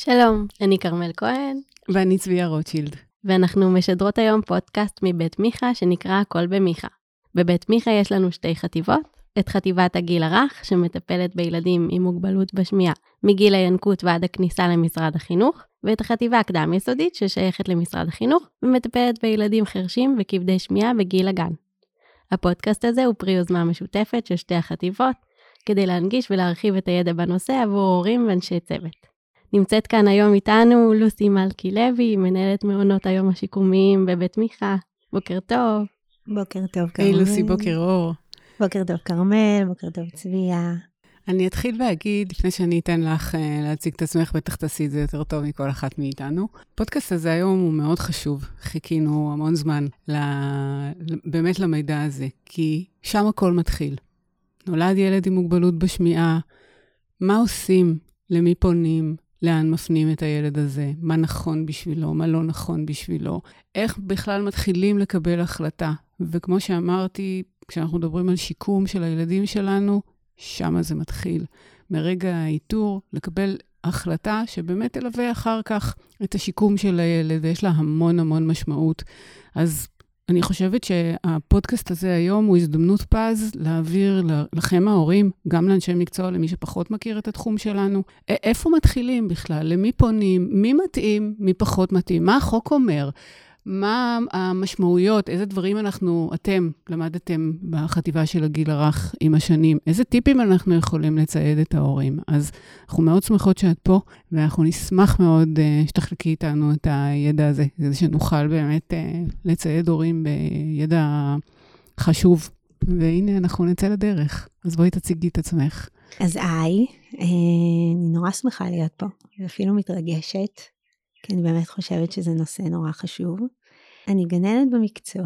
שלום, אני כרמל כהן, ואני צביה רוטשילד. ואנחנו משדרות היום פודקאסט מבית מיכה שנקרא הכל במיכה. בבית מיכה יש לנו שתי חטיבות, את חטיבת הגיל הרך, שמטפלת בילדים עם מוגבלות בשמיעה מגיל הינקות ועד הכניסה למשרד החינוך, ואת החטיבה הקדם-יסודית, ששייכת למשרד החינוך, ומטפלת בילדים חרשים וכבדי שמיעה בגיל הגן. הפודקאסט הזה הוא פרי יוזמה משותפת של שתי החטיבות, כדי להנגיש ולהרחיב את הידע בנושא עבור הורים ואנשי צוות. נמצאת כאן היום איתנו לוסי מלכי לוי, מנהלת מעונות היום השיקומיים בבית מיכה. בוקר טוב. בוקר טוב, כרמל. היי לוסי, בוקר אור. בוקר טוב, כרמל, בוקר טוב, צביה. אני אתחיל ואגיד, לפני שאני אתן לך uh, להציג את עצמך, בטח תעשי את זה יותר טוב מכל אחת מאיתנו. הפודקאסט הזה היום הוא מאוד חשוב. חיכינו המון זמן ל... באמת למידע הזה, כי שם הכל מתחיל. נולד ילד עם מוגבלות בשמיעה, מה עושים? למי פונים? לאן מפנים את הילד הזה, מה נכון בשבילו, מה לא נכון בשבילו, איך בכלל מתחילים לקבל החלטה. וכמו שאמרתי, כשאנחנו מדברים על שיקום של הילדים שלנו, שם זה מתחיל. מרגע האיתור, לקבל החלטה שבאמת תלווה אחר כך את השיקום של הילד, ויש לה המון המון משמעות. אז אני חושבת שהפודקאסט הזה היום הוא הזדמנות פז להעביר לכם ההורים, גם לאנשי מקצוע, למי שפחות מכיר את התחום שלנו, איפה מתחילים בכלל, למי פונים, מי מתאים, מי פחות מתאים, מה החוק אומר. מה המשמעויות, איזה דברים אנחנו, אתם למדתם בחטיבה של הגיל הרך עם השנים, איזה טיפים אנחנו יכולים לצייד את ההורים. אז אנחנו מאוד שמחות שאת פה, ואנחנו נשמח מאוד uh, שתחלקי איתנו את הידע הזה, כדי שנוכל באמת uh, לצייד הורים בידע חשוב. והנה, אנחנו נצא לדרך. אז בואי תציגי את עצמך. אז היי, אה, אני נורא שמחה להיות פה, ואפילו מתרגשת. כי אני באמת חושבת שזה נושא נורא חשוב. אני גננת במקצוע,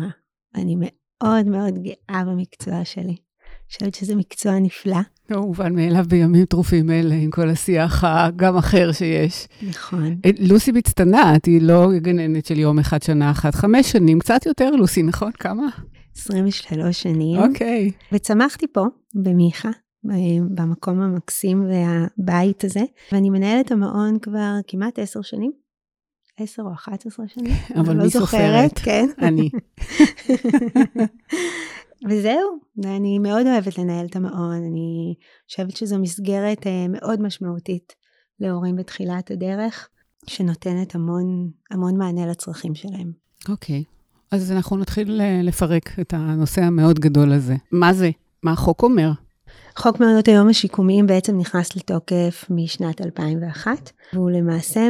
ואני מאוד מאוד גאה במקצוע שלי. חושבת שזה מקצוע נפלא. לא מובן מאליו בימים טרופים אלה, עם כל השיח גם אחר שיש. נכון. אה, לוסי מצטנעת, היא לא גננת של יום אחד, שנה אחת, חמש שנים, קצת יותר, לוסי, נכון? כמה? 23 שנים. אוקיי. Okay. וצמחתי פה, במיכה, במקום המקסים והבית הזה, ואני מנהלת המעון כבר כמעט עשר שנים. עשר או אחת עשרה שנים. אבל לא סופרת? כן. אני. וזהו, אני מאוד אוהבת לנהל את המעון, אני חושבת שזו מסגרת אה, מאוד משמעותית להורים בתחילת הדרך, שנותנת המון, המון מענה לצרכים שלהם. אוקיי, okay. אז אנחנו נתחיל אה, לפרק את הנושא המאוד גדול הזה. מה זה? מה החוק אומר? חוק מעונות היום השיקומיים בעצם נכנס לתוקף משנת 2001, והוא למעשה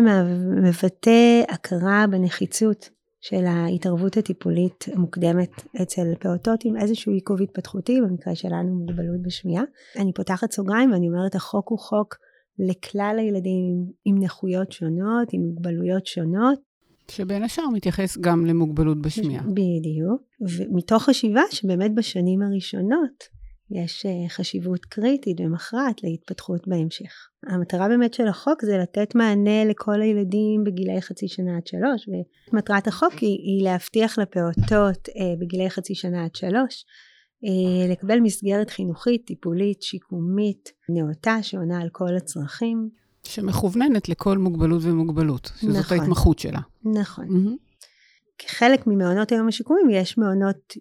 מבטא הכרה בנחיצות של ההתערבות הטיפולית המוקדמת אצל פעוטות עם איזשהו עיכוב התפתחותי, במקרה שלנו מוגבלות בשמיעה. אני פותחת סוגריים ואני אומרת, החוק הוא חוק לכלל הילדים עם נכויות שונות, עם מוגבלויות שונות. שבין השאר מתייחס גם למוגבלות בשמיעה. בדיוק, ומתוך חשיבה שבאמת בשנים הראשונות יש אה, חשיבות קריטית ומכרעת להתפתחות בהמשך. המטרה באמת של החוק זה לתת מענה לכל הילדים בגילי חצי שנה עד שלוש, ומטרת החוק היא, היא להבטיח לפעוטות אה, בגילי חצי שנה עד שלוש אה, לקבל מסגרת חינוכית, טיפולית, שיקומית, נאותה, שעונה על כל הצרכים. שמכווננת לכל מוגבלות ומוגבלות, שזאת נכון, ההתמחות שלה. נכון. Mm-hmm. כחלק ממעונות היום השיקומיים יש מעונות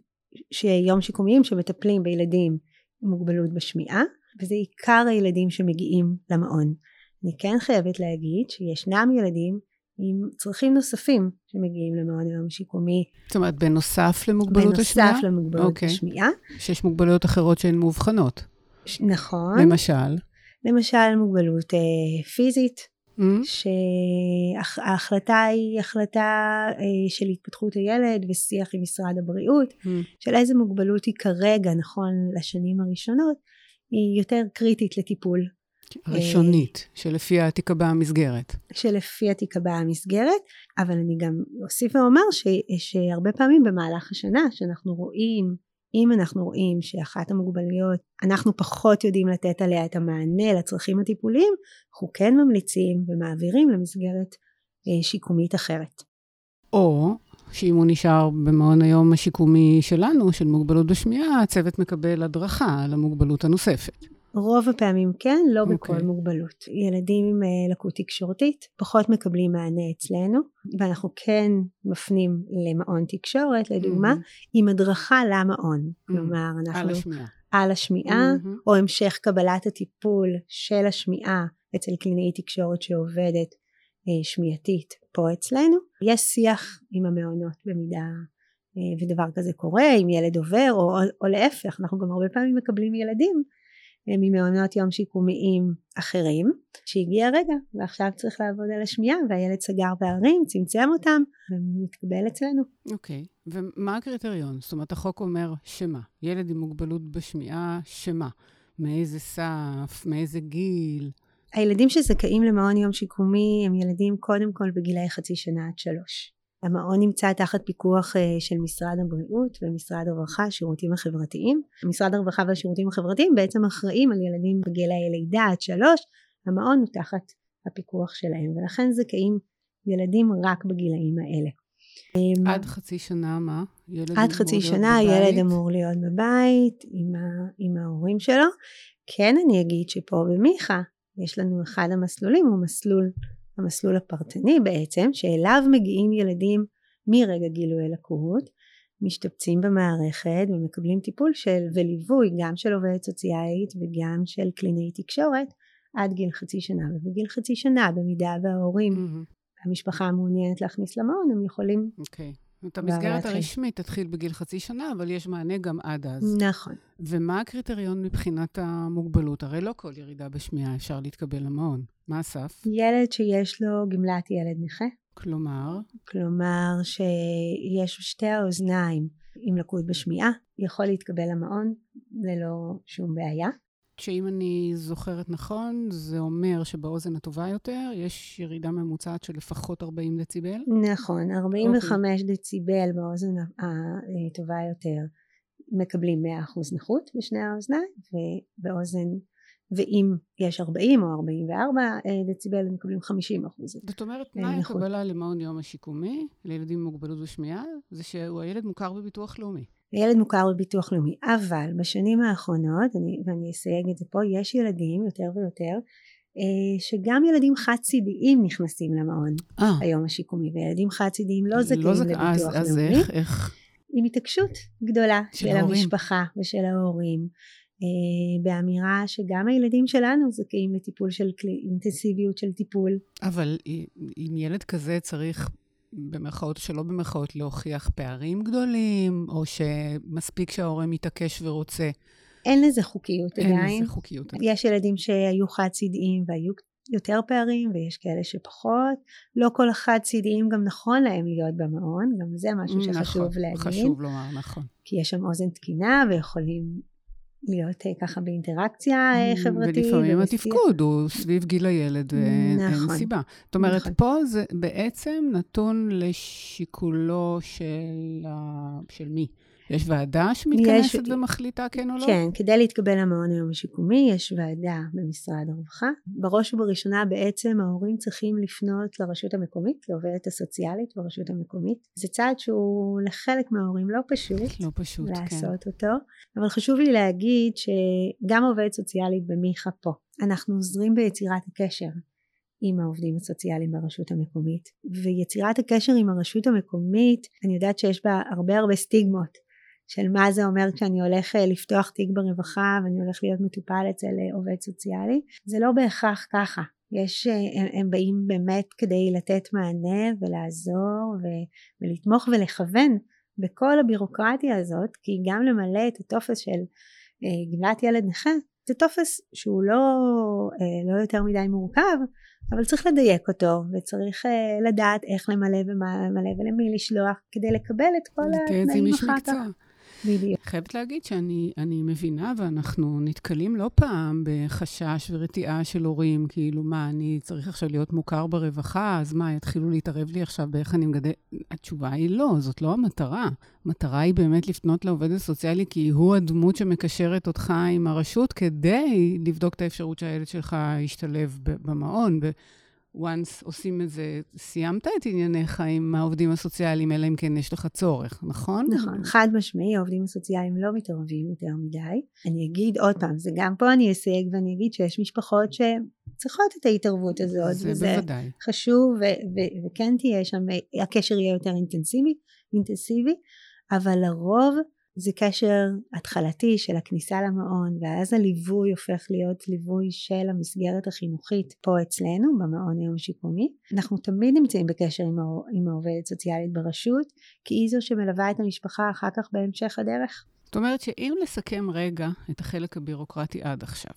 יום שיקומיים שמטפלים בילדים מוגבלות בשמיעה, וזה עיקר הילדים שמגיעים למעון. אני כן חייבת להגיד שישנם ילדים עם צרכים נוספים שמגיעים למעון היום השיקומי. זאת אומרת, בנוסף למוגבלות השמיעה? בנוסף למוגבלות okay. אוקיי. השמיעה. שיש מוגבלויות אחרות שהן מאובחנות. ש- נכון. למשל? למשל מוגבלות אה, פיזית, mm-hmm. שההחלטה היא החלטה אה, של התפתחות הילד ושיח עם משרד הבריאות mm-hmm. של איזה מוגבלות היא כרגע נכון לשנים הראשונות היא יותר קריטית לטיפול. ראשונית, שלפיה תיקבע המסגרת. שלפיה תיקבע המסגרת, אבל אני גם אוסיף ואומר ש, שהרבה פעמים במהלך השנה שאנחנו רואים אם אנחנו רואים שאחת המוגבלויות אנחנו פחות יודעים לתת עליה את המענה לצרכים הטיפוליים אנחנו כן ממליצים ומעבירים למסגרת אה, שיקומית אחרת. או שאם הוא נשאר במעון היום השיקומי שלנו, של מוגבלות בשמיעה, הצוות מקבל הדרכה על המוגבלות הנוספת. רוב הפעמים כן, לא okay. בכל אוקיי. מוגבלות. ילדים עם אה, לקות תקשורתית פחות מקבלים מענה אצלנו, ואנחנו כן מפנים למעון תקשורת, לדוגמה, mm-hmm. עם הדרכה למעון. Mm-hmm. כלומר, אנחנו... על השמיעה. על השמיעה, mm-hmm. או המשך קבלת הטיפול של השמיעה אצל קלינאי תקשורת שעובדת אה, שמיעתית פה אצלנו. יש שיח עם המעונות במידה אה, ודבר כזה קורה, אם ילד עובר, או, או להפך, אנחנו גם הרבה פעמים מקבלים ילדים ממעונות יום שיקומיים אחרים, שהגיע הרגע ועכשיו צריך לעבוד על השמיעה והילד סגר פערים, צמצם אותם ומתקבל אצלנו. אוקיי, okay. ומה הקריטריון? זאת אומרת, החוק אומר שמה? ילד עם מוגבלות בשמיעה, שמה? מאיזה סף? מאיזה גיל? הילדים שזכאים למעון יום שיקומי הם ילדים קודם כל בגילאי חצי שנה עד שלוש. המעון נמצא תחת פיקוח אה, של משרד הבריאות ומשרד הרווחה, השירותים החברתיים. משרד הרווחה והשירותים החברתיים בעצם אחראים על ילדים בגילאי לידה עד שלוש, המעון הוא תחת הפיקוח שלהם, ולכן זכאים ילדים רק בגילאים האלה. אמ, עד חצי שנה מה? עד חצי שנה הילד אמור להיות בבית עם, ה, עם ההורים שלו. כן אני אגיד שפה במיכה יש לנו אחד המסלולים, הוא מסלול המסלול הפרטני בעצם, שאליו מגיעים ילדים מרגע גילוי לקות, משתבצים במערכת ומקבלים טיפול של וליווי גם של עובדת סוציאלית וגם של קלינאי תקשורת עד גיל חצי שנה ובגיל חצי שנה במידה וההורים mm-hmm. המשפחה מעוניינת להכניס למעון הם יכולים okay. את המסגרת הרשמית תתחיל בגיל חצי שנה, אבל יש מענה גם עד אז. נכון. ומה הקריטריון מבחינת המוגבלות? הרי לא כל ירידה בשמיעה אפשר להתקבל למעון. מה הסף? ילד שיש לו גמלת ילד נכה. כלומר? כלומר שיש שתי האוזניים עם לקות בשמיעה, יכול להתקבל למעון ללא שום בעיה. שאם אני זוכרת נכון, זה אומר שבאוזן הטובה יותר יש ירידה ממוצעת של לפחות 40 דציבל? נכון, 45 okay. דציבל באוזן הטובה יותר מקבלים 100% נכות בשני האוזניים, ובאוזן, ואם יש 40 או 44 אה, דציבל, הם מקבלים 50%. זאת אומרת, תנאי אה, הקבלה למעון יום השיקומי לילדים עם מוגבלות בשמיעה, זה שהוא הילד מוכר בביטוח לאומי. ילד מוכר בביטוח לאומי, אבל בשנים האחרונות, אני, ואני אסייג את זה פה, יש ילדים יותר ויותר אה, שגם ילדים חד צידיים נכנסים למעון 아. אה. היום השיקומי, וילדים חד צידיים לא, לא זכאים לא זכ... לביטוח אז, לאומי. אז איך, איך? עם התעקשות גדולה של, של המשפחה ושל ההורים, אה, באמירה שגם הילדים שלנו זכאים לטיפול של אינטנסיביות של טיפול. אבל אם ילד כזה צריך במרכאות או שלא במרכאות, להוכיח פערים גדולים, או שמספיק שההורה מתעקש ורוצה. אין לזה חוקיות אין עדיין. אין לזה חוקיות עדיין. יש ילדים שהיו חד-צידיים והיו יותר פערים, ויש כאלה שפחות. לא כל החד-צידיים גם נכון להם להיות במעון, גם זה משהו שחשוב נכון, להגיד. נכון, חשוב לומר, נכון. כי יש שם אוזן תקינה ויכולים להיות אה, ככה באינטראקציה אה, חברתית. ולפעמים התפקוד הוא סביב גיל הילד, ואין נכון, סיבה. זאת אומרת, נכון. פה זה בעצם נתון לשיקולו של, של מי? יש ועדה שמתכנסת יש, ומחליטה כן או לא? כן, כדי להתקבל למעון היום השיקומי יש ועדה במשרד הרווחה. בראש ובראשונה בעצם ההורים צריכים לפנות לרשות המקומית, לעובדת הסוציאלית ברשות המקומית. זה צעד שהוא לחלק מההורים לא פשוט. לא פשוט, לעשות כן. לעשות אותו. אבל חשוב לי להגיד שגם עובדת סוציאלית במיכה פה. אנחנו עוזרים ביצירת הקשר עם העובדים הסוציאליים ברשות המקומית ויצירת הקשר עם הרשות המקומית אני יודעת שיש בה הרבה הרבה סטיגמות של מה זה אומר כשאני הולך אה, לפתוח תיק ברווחה ואני הולך להיות מטופל אצל אה, עובד סוציאלי? זה לא בהכרח ככה. יש, אה, הם, הם באים באמת כדי לתת מענה ולעזור ו, ולתמוך ולכוון בכל הבירוקרטיה הזאת כי גם למלא את הטופס של גמלת ילד נכה זה טופס שהוא לא, לא יותר מדי מורכב אבל צריך לדייק אותו וצריך לדעת איך למלא ומה למלא ולמי לשלוח כדי לקבל את כל התנאים אחר כך. בדיוק. חייבת להגיד שאני מבינה, ואנחנו נתקלים לא פעם בחשש ורתיעה של הורים, כאילו, מה, אני צריך עכשיו להיות מוכר ברווחה, אז מה, יתחילו להתערב לי עכשיו באיך אני מגדל... התשובה היא לא, זאת לא המטרה. המטרה היא באמת לפנות לעובד הסוציאלי, כי הוא הדמות שמקשרת אותך עם הרשות, כדי לבדוק את האפשרות שהילד שלך ישתלב במעון. Once עושים את זה, סיימת את ענייניך עם העובדים הסוציאליים, אלא אם כן יש לך צורך, נכון? נכון, חד משמעי, העובדים הסוציאליים לא מתערבים יותר מדי. אני אגיד עוד פעם, זה גם פה אני אסייג ואני אגיד שיש משפחות שצריכות את ההתערבות הזאת. זה וזה בוודאי. חשוב, ו- ו- וכן תהיה שם, הקשר יהיה יותר אינטנסיבי, אינטנסיבי, אבל לרוב זה קשר התחלתי של הכניסה למעון ואז הליווי הופך להיות ליווי של המסגרת החינוכית פה אצלנו במעון היום השיקומי. אנחנו תמיד נמצאים בקשר עם, עם העובדת סוציאלית ברשות כי היא זו שמלווה את המשפחה אחר כך בהמשך הדרך. זאת אומרת שאם לסכם רגע את החלק הבירוקרטי עד עכשיו,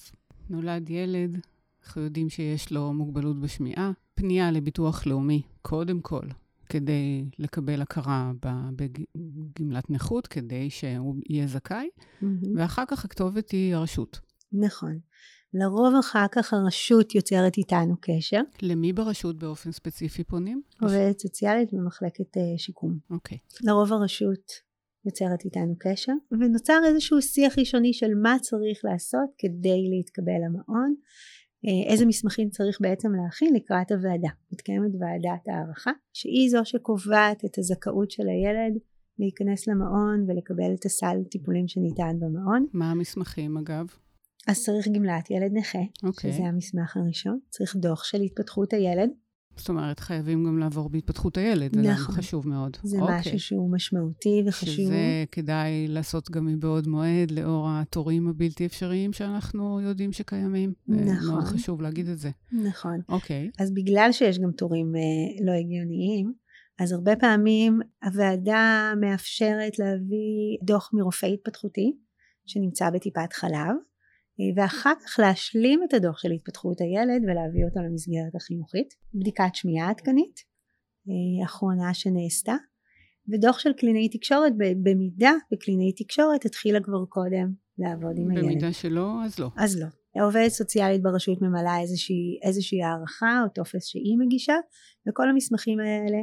נולד ילד, אנחנו יודעים שיש לו מוגבלות בשמיעה, פנייה לביטוח לאומי, קודם כל, כדי לקבל הכרה בגמלת נכות, כדי שהוא יהיה זכאי, mm-hmm. ואחר כך הכתובת היא הרשות. נכון. לרוב אחר כך הרשות יוצרת איתנו קשר. למי ברשות באופן ספציפי פונים? עובדת סוציאלית במחלקת uh, שיקום. אוקיי. Okay. לרוב הרשות יוצרת איתנו קשר, ונוצר איזשהו שיח ראשוני של מה צריך לעשות כדי להתקבל למעון. אה, איזה מסמכים צריך בעצם להכין לקראת הוועדה. מתקיימת ועדת הערכה שהיא זו שקובעת את הזכאות של הילד להיכנס למעון ולקבל את הסל טיפולים שניתן במעון. מה המסמכים אגב? אז צריך גמלת ילד נכה, okay. אוקיי. שזה המסמך הראשון, צריך דוח של התפתחות הילד, זאת אומרת, חייבים גם לעבור בהתפתחות הילד. נכון. זה חשוב מאוד. זה אוקיי. משהו שהוא משמעותי וחשוב. שזה כדאי לעשות גם מבעוד מועד, לאור התורים הבלתי אפשריים שאנחנו יודעים שקיימים. נכון. מאוד חשוב להגיד את זה. נכון. אוקיי. אז בגלל שיש גם תורים אה, לא הגיוניים, אז הרבה פעמים הוועדה מאפשרת להביא דוח מרופא התפתחותי, שנמצא בטיפת חלב. ואחר כך להשלים את הדוח של התפתחות הילד ולהביא אותו למסגרת החינוכית. בדיקת שמיעה עדכנית, אה, אחרונה שנעשתה, ודוח של קלינאי תקשורת במידה וקלינאי תקשורת התחילה כבר קודם לעבוד עם הילד. במידה שלא, אז לא. אז לא. העובדת סוציאלית ברשות ממלאה איזושהי, איזושהי הערכה או טופס שהיא מגישה, וכל המסמכים האלה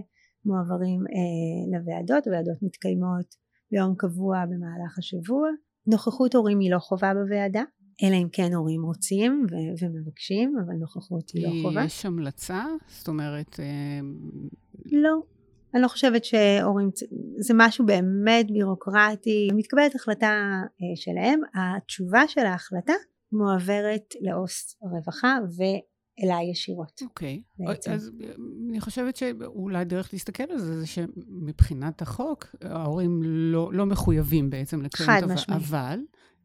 מועברים אה, לוועדות, הוועדות מתקיימות ביום קבוע במהלך השבוע. נוכחות הורים היא לא חובה בוועדה, אלא אם כן הורים רוצים ו- ומבקשים, אבל נוכחות היא לא חובה. יש המלצה? זאת אומרת... אה, לא. אני לא חושבת שהורים, זה משהו באמת בירוקרטי, מתקבלת החלטה אה, שלהם, התשובה של ההחלטה מועברת לעו"ס הרווחה ואליי ישירות. אוקיי, okay. אז אני חושבת שאולי דרך להסתכל על זה, זה שמבחינת החוק, ההורים לא, לא מחויבים בעצם לקיים את הוועדה, אבל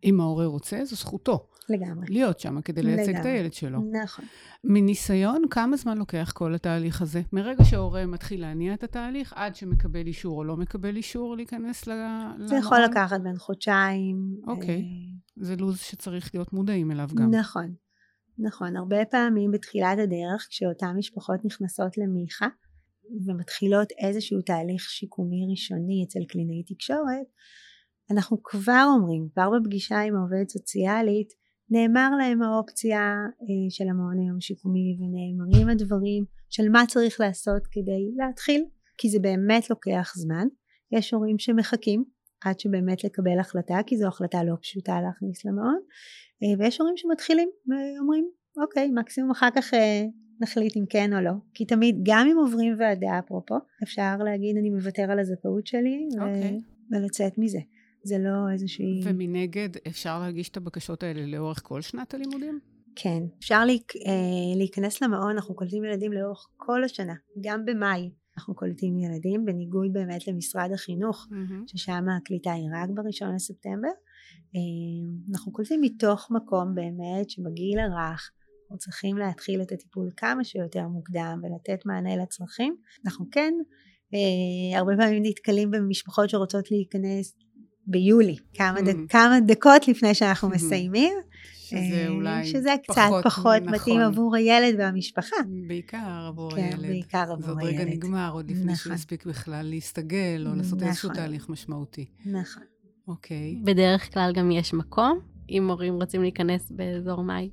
אם ההורה רוצה, זו זכותו. לגמרי. להיות שם כדי לייצג לגמרי. את הילד שלו. נכון. מניסיון, כמה זמן לוקח כל התהליך הזה? מרגע שההורה מתחיל להניע את התהליך, עד שמקבל אישור או לא מקבל אישור להיכנס למעון? זה יכול לקחת בין חודשיים. אוקיי. אה... זה לו"ז שצריך להיות מודעים אליו גם. נכון. נכון. הרבה פעמים בתחילת הדרך, כשאותן משפחות נכנסות למיכה, ומתחילות איזשהו תהליך שיקומי ראשוני אצל קלינאי תקשורת, אנחנו כבר אומרים, כבר בפגישה עם העובדת סוציאלית, נאמר להם האופציה אה, של המעון היום השיקומי ונאמרים הדברים של מה צריך לעשות כדי להתחיל, כי זה באמת לוקח זמן. יש הורים שמחכים עד שבאמת לקבל החלטה, כי זו החלטה לא פשוטה להכניס למעון, אה, ויש הורים שמתחילים ואומרים, אוקיי, מקסימום אחר כך אה, נחליט אם כן או לא. כי תמיד, גם אם עוברים ועדה אפרופו, אפשר להגיד אני מוותר על הזכאות שלי okay. אוקיי. ולצאת מזה. זה לא איזושהי... ומנגד, אפשר להגיש את הבקשות האלה לאורך כל שנת הלימודים? כן. אפשר להיכ... אה, להיכנס למעון, אנחנו קולטים ילדים לאורך כל השנה, גם במאי. אנחנו קולטים ילדים, בניגוד באמת למשרד החינוך, mm-hmm. ששם הקליטה היא רק בראשון לספטמבר. אה, אנחנו קולטים מתוך מקום באמת שבגיל הרך אנחנו צריכים להתחיל את הטיפול כמה שיותר מוקדם ולתת מענה לצרכים. אנחנו כן אה, הרבה פעמים נתקלים במשפחות שרוצות להיכנס ביולי, כמה, mm. דק, כמה דקות לפני שאנחנו mm-hmm. מסיימים. שזה אה, אולי שזה קצת פחות, פחות נכון. מתאים עבור הילד והמשפחה. בעיקר עבור כן, הילד. כן, בעיקר עבור הילד. זה עוד רגע נגמר, עוד לפני נכון. שיספיק בכלל להסתגל, או לעשות נכון. איזשהו תהליך משמעותי. נכון. אוקיי. בדרך כלל גם יש מקום, אם הורים רוצים להיכנס באזור מאי,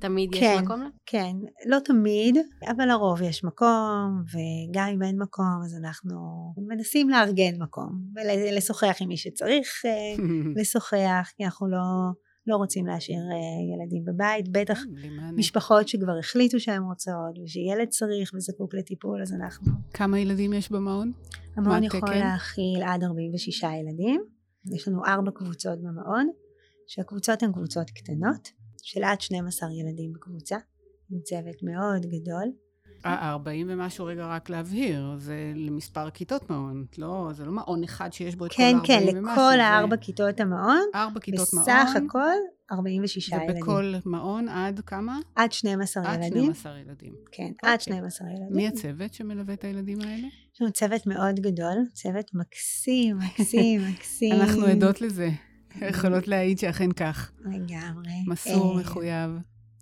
תמיד כן, יש מקום? כן, לא תמיד, אבל לרוב יש מקום, וגם אם אין מקום, אז אנחנו מנסים לארגן מקום, ולשוחח עם מי שצריך אה, לשוחח, כי אנחנו לא, לא רוצים להשאיר אה, ילדים בבית, בטח. משפחות שכבר החליטו שהן רוצות, ושילד צריך וזקוק לטיפול, אז אנחנו... כמה ילדים יש במעון? המעון יכול התקן? להכיל עד 46 ילדים. יש לנו ארבע קבוצות במעון, שהקבוצות הן קבוצות קטנות, של עד 12 ילדים בקבוצה, עם צוות מאוד גדול. אה, 40 ומשהו, רגע, רק להבהיר, זה למספר כיתות מעון, לא, זה לא מעון אחד שיש בו את כן, כל כן, ה-40 ומשהו. לכל זה הארבע כיתות המעון, ארבע כיתות מעון. בסך הכל 46 ילדים. ובכל מעון עד כמה? עד 12 עד ילדים. 12 ילדים. כן, אוקיי. עד 12 ילדים. מי הצוות שמלווה את הילדים האלה? יש לנו צוות מאוד גדול, צוות מקסים, מקסים, מקסים. אנחנו עדות לזה. יכולות להעיד שאכן כך. לגמרי. מסור, אה, מחויב.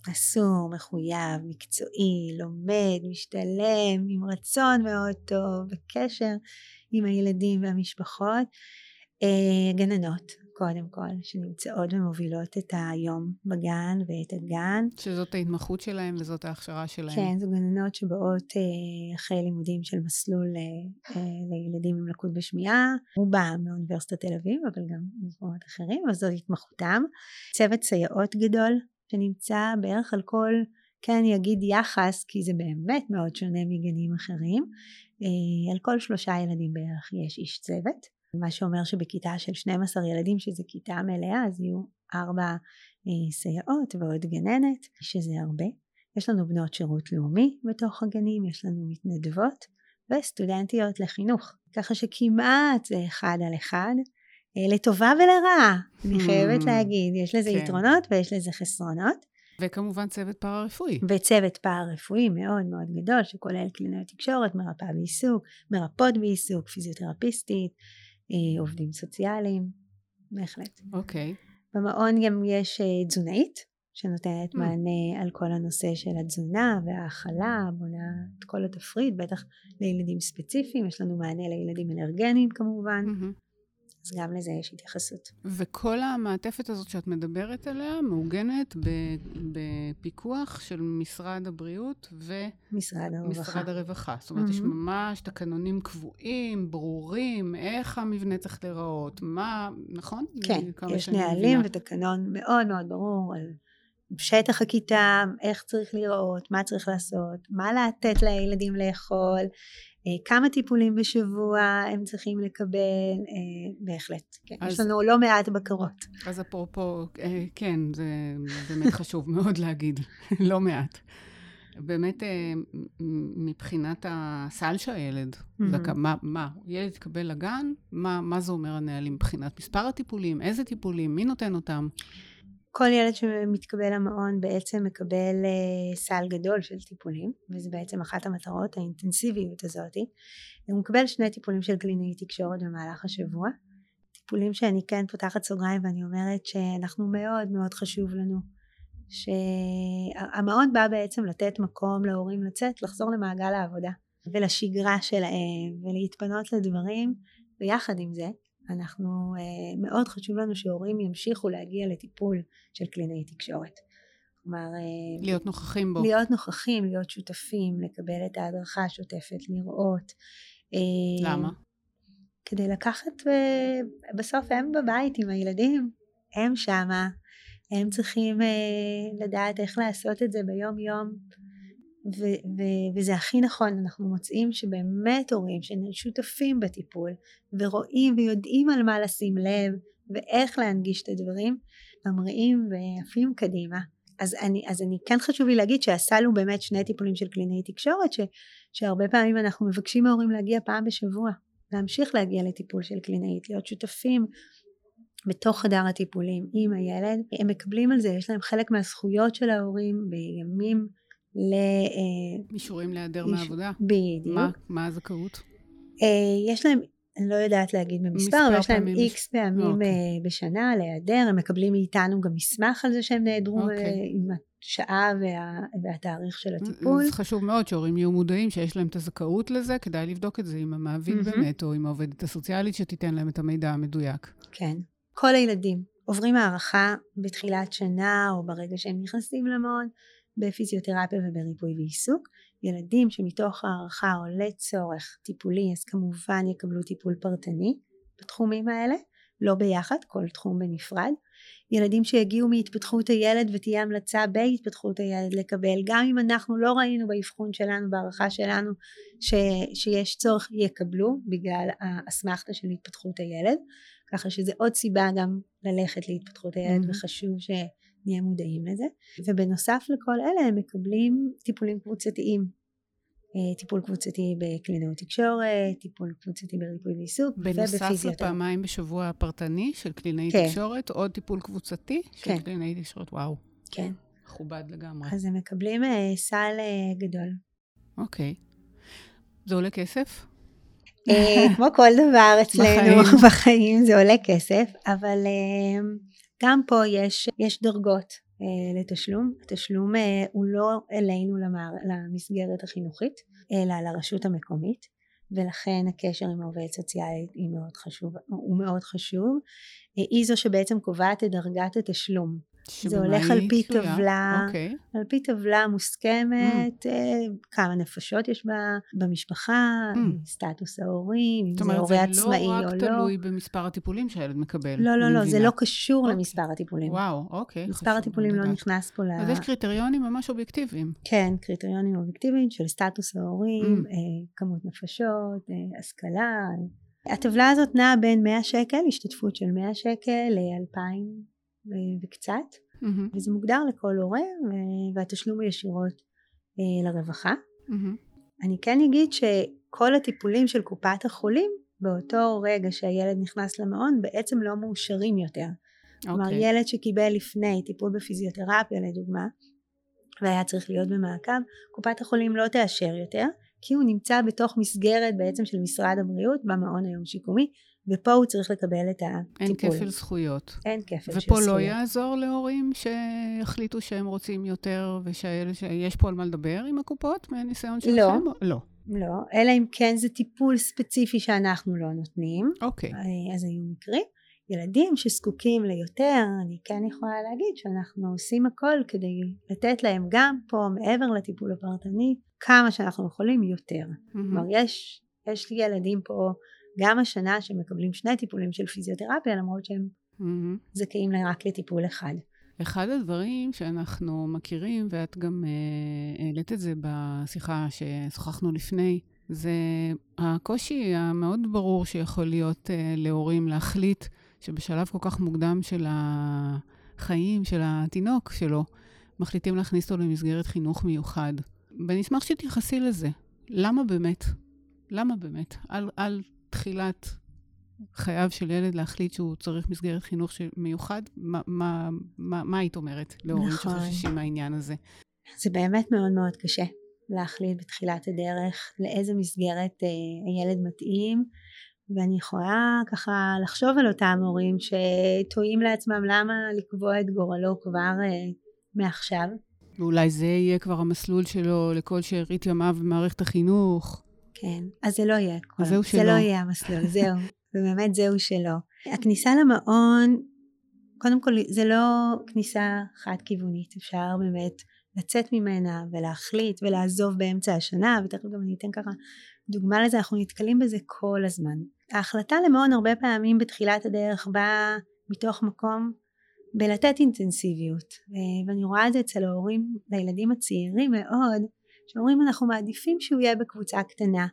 מסור, מחויב, מקצועי, לומד, משתלם, עם רצון מאוד טוב, בקשר עם הילדים והמשפחות. אה, גננות, קודם כל, שנמצאות ומובילות את היום בגן ואת הגן. שזאת ההתמחות שלהם וזאת ההכשרה שלהם. כן, זו גננות שבאות אה, אחרי לימודים של מסלול אה, אה, לילדים עם לקות בשמיעה, רובם מאוניברסיטת תל אביב, אבל גם במקומות אחרים, אז זאת התמחותם. צוות סייעות גדול שנמצא בערך על כל, כן אני אגיד יחס, כי זה באמת מאוד שונה מגנים אחרים, אה, על כל שלושה ילדים בערך יש איש צוות. מה שאומר שבכיתה של 12 ילדים, שזה כיתה מלאה, אז יהיו ארבע אה, סייעות ועוד גננת, שזה הרבה. יש לנו בנות שירות לאומי בתוך הגנים, יש לנו מתנדבות וסטודנטיות לחינוך, ככה שכמעט זה אחד על אחד, אה, לטובה ולרעה, אני חייבת Hmm, להגיד, יש לזה כן. יתרונות ויש לזה חסרונות, וכמובן צוות פארה-רפואי. וצוות פארה-רפואי מאוד מאוד גדול, שכולל קלינאיות תקשורת, מרפאה בעיסוק, מרפאות בעיסוק, פיזיותרפיסטית, עובדים סוציאליים, בהחלט. אוקיי. במעון גם יש אה, תזונאית שנותנת Mm. מענה על כל הנושא של התזונה והאכלה, בונה את כל התפריט, בטח לילדים ספציפיים, יש לנו מענה לילדים אלרגניים כמובן, מהמם. אז גם לזה יש התייחסות. וכל המעטפת הזאת שאת מדברת עליה מעוגנת בפיקוח של משרד הבריאות משרד הרווחה. ומשרד הרווחה. זאת אומרת, יש מהמם. ממש תקנונים קבועים, ברורים, איך המבנה צריך להיראות, מה, נכון? כן, יש נהלים. ותקנון מאוד מאוד ברור על שטח הכיתה, איך צריך לראות, מה צריך לעשות, מה לתת לילדים לאכול, כמה טיפולים בשבוע הם צריכים לקבל, אה, בהחלט. כן. אז- יש לנו לא מעט בקרות. אז אפרופו, אה, כן, זה באמת חשוב מאוד להגיד, לא מעט. באמת, אה, מבחינת הסל שהילד מהמם. זכאי, מה, מה, ילד יתקבל לגן, מה, מה זה אומר הנהלים מבחינת מספר הטיפולים, איזה טיפולים, מי נותן אותם? כל ילד שמתקבל למעון בעצם מקבל אה, סל גדול של טיפולים, וזה בעצם אחת המטרות, האינטנסיביות הזאתי. הוא מקבל שני טיפולים של קלינאי תקשורת במהלך השבוע. טיפולים שאני כן פותחת סוגריים ואני אומרת שאנחנו מאוד מאוד חשוב לנו שהמעון בא בעצם לתת מקום להורים לצאת, לחזור למעגל העבודה ולשגרה שלהם ולהתפנות לדברים ויחד עם זה אנחנו אה, מאוד חשוב לנו שהורים ימשיכו להגיע לטיפול של קלינאי תקשורת. כלומר אה, להיות נוכחים בו. להיות נוכחים, להיות שותפים, לקבל את ההדרכה השוטפת, לראות. אה, למה? כדי לקחת, ובסוף הם בבית עם הילדים, הם שמה, הם צריכים לדעת איך לעשות את זה ביום יום, ו- ו- וזה הכי נכון, אנחנו מוצאים שבאמת הורים ששותפים בטיפול, ורואים ויודעים על מה לשים לב, ואיך להנגיש את הדברים, ממריאים ועפים קדימה. אז אני, אז אני כן חשוב לי להגיד שהסל הוא באמת שני טיפולים של קלינאי תקשורת, ש, שהרבה פעמים אנחנו מבקשים מההורים להגיע פעם בשבוע, להמשיך להגיע לטיפול של קלינאית, להיות שותפים בתוך חדר הטיפולים עם הילד, הם מקבלים על זה, יש להם חלק מהזכויות של ההורים בימים ל... אה, אישורים להיעדר איש- מעבודה? בדיוק. מה, מה הזכאות? אה, יש להם, אני לא יודעת להגיד במספר, מספר אבל יש להם פעמים איקס פעמים אוקיי. אה, בשנה להיעדר, הם מקבלים מאיתנו גם מסמך על זה שהם נעדרו אוקיי. אה, עם השעה וה, והתאריך של הטיפול. אז חשוב מאוד שהורים יהיו מודעים שיש להם את הזכאות לזה, כדאי לבדוק את זה עם המעביד מהמם. באמת, או עם העובדת הסוציאלית שתיתן להם את המידע המדויק. כן. כל הילדים עוברים הערכה בתחילת שנה או ברגע שהם נכנסים למעון בפיזיותרפיה ובריפוי ועיסוק. ילדים שמתוך הערכה עולה צורך טיפולי אז כמובן יקבלו טיפול פרטני בתחומים האלה לא ביחד, כל תחום בנפרד. ילדים שיגיעו מהתפתחות הילד ותהיה המלצה בהתפתחות הילד לקבל, גם אם אנחנו לא ראינו באבחון שלנו, בהערכה שלנו, ש, שיש צורך, יקבלו בגלל האסמכתה של התפתחות הילד, ככה שזה עוד סיבה גם ללכת להתפתחות הילד mm-hmm. וחשוב שנהיה מודעים לזה. ובנוסף לכל אלה הם מקבלים טיפולים קבוצתיים אה, טיפול קבוצתי בקלינאות תקשורת, טיפול קבוצתי בריפוי ועיסוק ובפיזיותרפיה. בנוסף לפעמיים בשבוע הפרטני של קלינאי כן. תקשורת, עוד טיפול קבוצתי של כן. קלינאי תקשורת, וואו. כן. מכובד לגמרי. אז הם מקבלים uh, סל uh, גדול. אוקיי. זה עולה כסף? כמו כל דבר אצלנו בחיים. בחיים זה עולה כסף, אבל גם פה יש, יש דרגות. אה, לתשלום. התשלום אה, הוא לא אלינו למער, למסגרת החינוכית, אלא לרשות המקומית, ולכן הקשר עם העובד סוציאלי הוא מאוד חשוב. אה, היא זו שבעצם קובעת את דרגת התשלום. זה הולך על פי טבלה. אוקיי. על פי טבלה מוסכמת, mm. כמה נפשות יש בה, במשפחה, mm. סטטוס ההורים, אם זה הורה עצמאי או לא. זאת אומרת, זה לא רק תלוי במספר הטיפולים שהילד מקבל. לא, לא, לא, זה לא קשור. אוקיי. למספר הטיפולים. וואו, אוקיי. מספר הטיפולים לא נכנס פה ל... אז יש קריטריונים ממש אובייקטיביים. כן, קריטריונים אובייקטיביים של סטטוס ההורים, mm. כמות נפשות, השכלה. הטבלה הזאת נעה בין 100 שקל, השתתפות של 100 שקל ל-2,000 וקצת, mm-hmm. וזה מוגדר לכל הורה, והתשלום הוא ישירות אה, לרווחה. Mm-hmm. אני כן אגיד שכל הטיפולים של קופת החולים, באותו רגע שהילד נכנס למעון, בעצם לא מאושרים יותר. Okay. כלומר, אוקיי. ילד שקיבל לפני טיפול בפיזיותרפיה לדוגמה, והיה צריך להיות במעקב, קופת החולים לא תאשר יותר, כי הוא נמצא בתוך מסגרת בעצם של משרד הבריאות במעון היום שיקומי, ופה הוא צריך לקבל את הטיפול. אין כפל זכויות. אין כפל של זכויות. ופה לא יעזור להורים שיחליטו שהם רוצים יותר, ושיש פה על מה לדבר עם הקופות מהניסיון שלכם? לא. לא. לא, אלא אם כן זה טיפול ספציפי שאנחנו לא נותנים. אוקיי. אה, אז היו מקרים. ילדים שזקוקים ליותר, אני כן יכולה להגיד שאנחנו עושים הכל כדי לתת להם גם פה, מעבר לטיפול הפרטני, כמה שאנחנו יכולים יותר. כלומר, mm-hmm. יש, יש לי ילדים פה גם השנה שמקבלים שני טיפולים של פיזיותרפיה למרות שהם mm-hmm. זכאים רק לטיפול אחד. אחד הדברים שאנחנו מכירים, ואת גם אה, העלית את זה בשיחה ששוחחנו לפני, זה הקושי המאוד ברור שיכול להיות אה, להורים להחליט שבשלב כל כך מוקדם של החיים, של התינוק שלו, מחליטים להכניס אותו למסגרת חינוך מיוחד. ואני אשמח שתתייחסי לזה. למה באמת? למה באמת? על, על תחילת חייו של ילד להחליט שהוא צריך מסגרת חינוך מיוחד, מה, מה, מה, מה היית אומרת להורים נכון. שחוששים מהעניין הזה? זה באמת מאוד מאוד קשה להחליט בתחילת הדרך לאיזה מסגרת אה, הילד מתאים, ואני יכולה ככה לחשוב על אותם הורים שטועים לעצמם למה לקבוע את גורלו כבר אה, מעכשיו. ואולי זה יהיה כבר המסלול שלו לכל שארית ימיו במערכת החינוך. כן, אז זה לא יהיה כל... זהו שלא. זה לא יהיה המסלול, זהו. ובאמת זהו שלא. הכניסה למעון, קודם כל זה לא כניסה חד כיוונית, אפשר באמת לצאת ממנה ולהחליט ולעזוב באמצע השנה, ותכף גם אני אתן ככה דוגמה לזה, אנחנו נתקלים בזה כל הזמן. ההחלטה למעון הרבה פעמים בתחילת הדרך באה מתוך מקום בלתת אינטנסיביות, ואני רואה את זה אצל ההורים לילדים הצעירים מאוד, שאומרים אנחנו מעדיפים שהוא יהיה בקבוצה קטנה,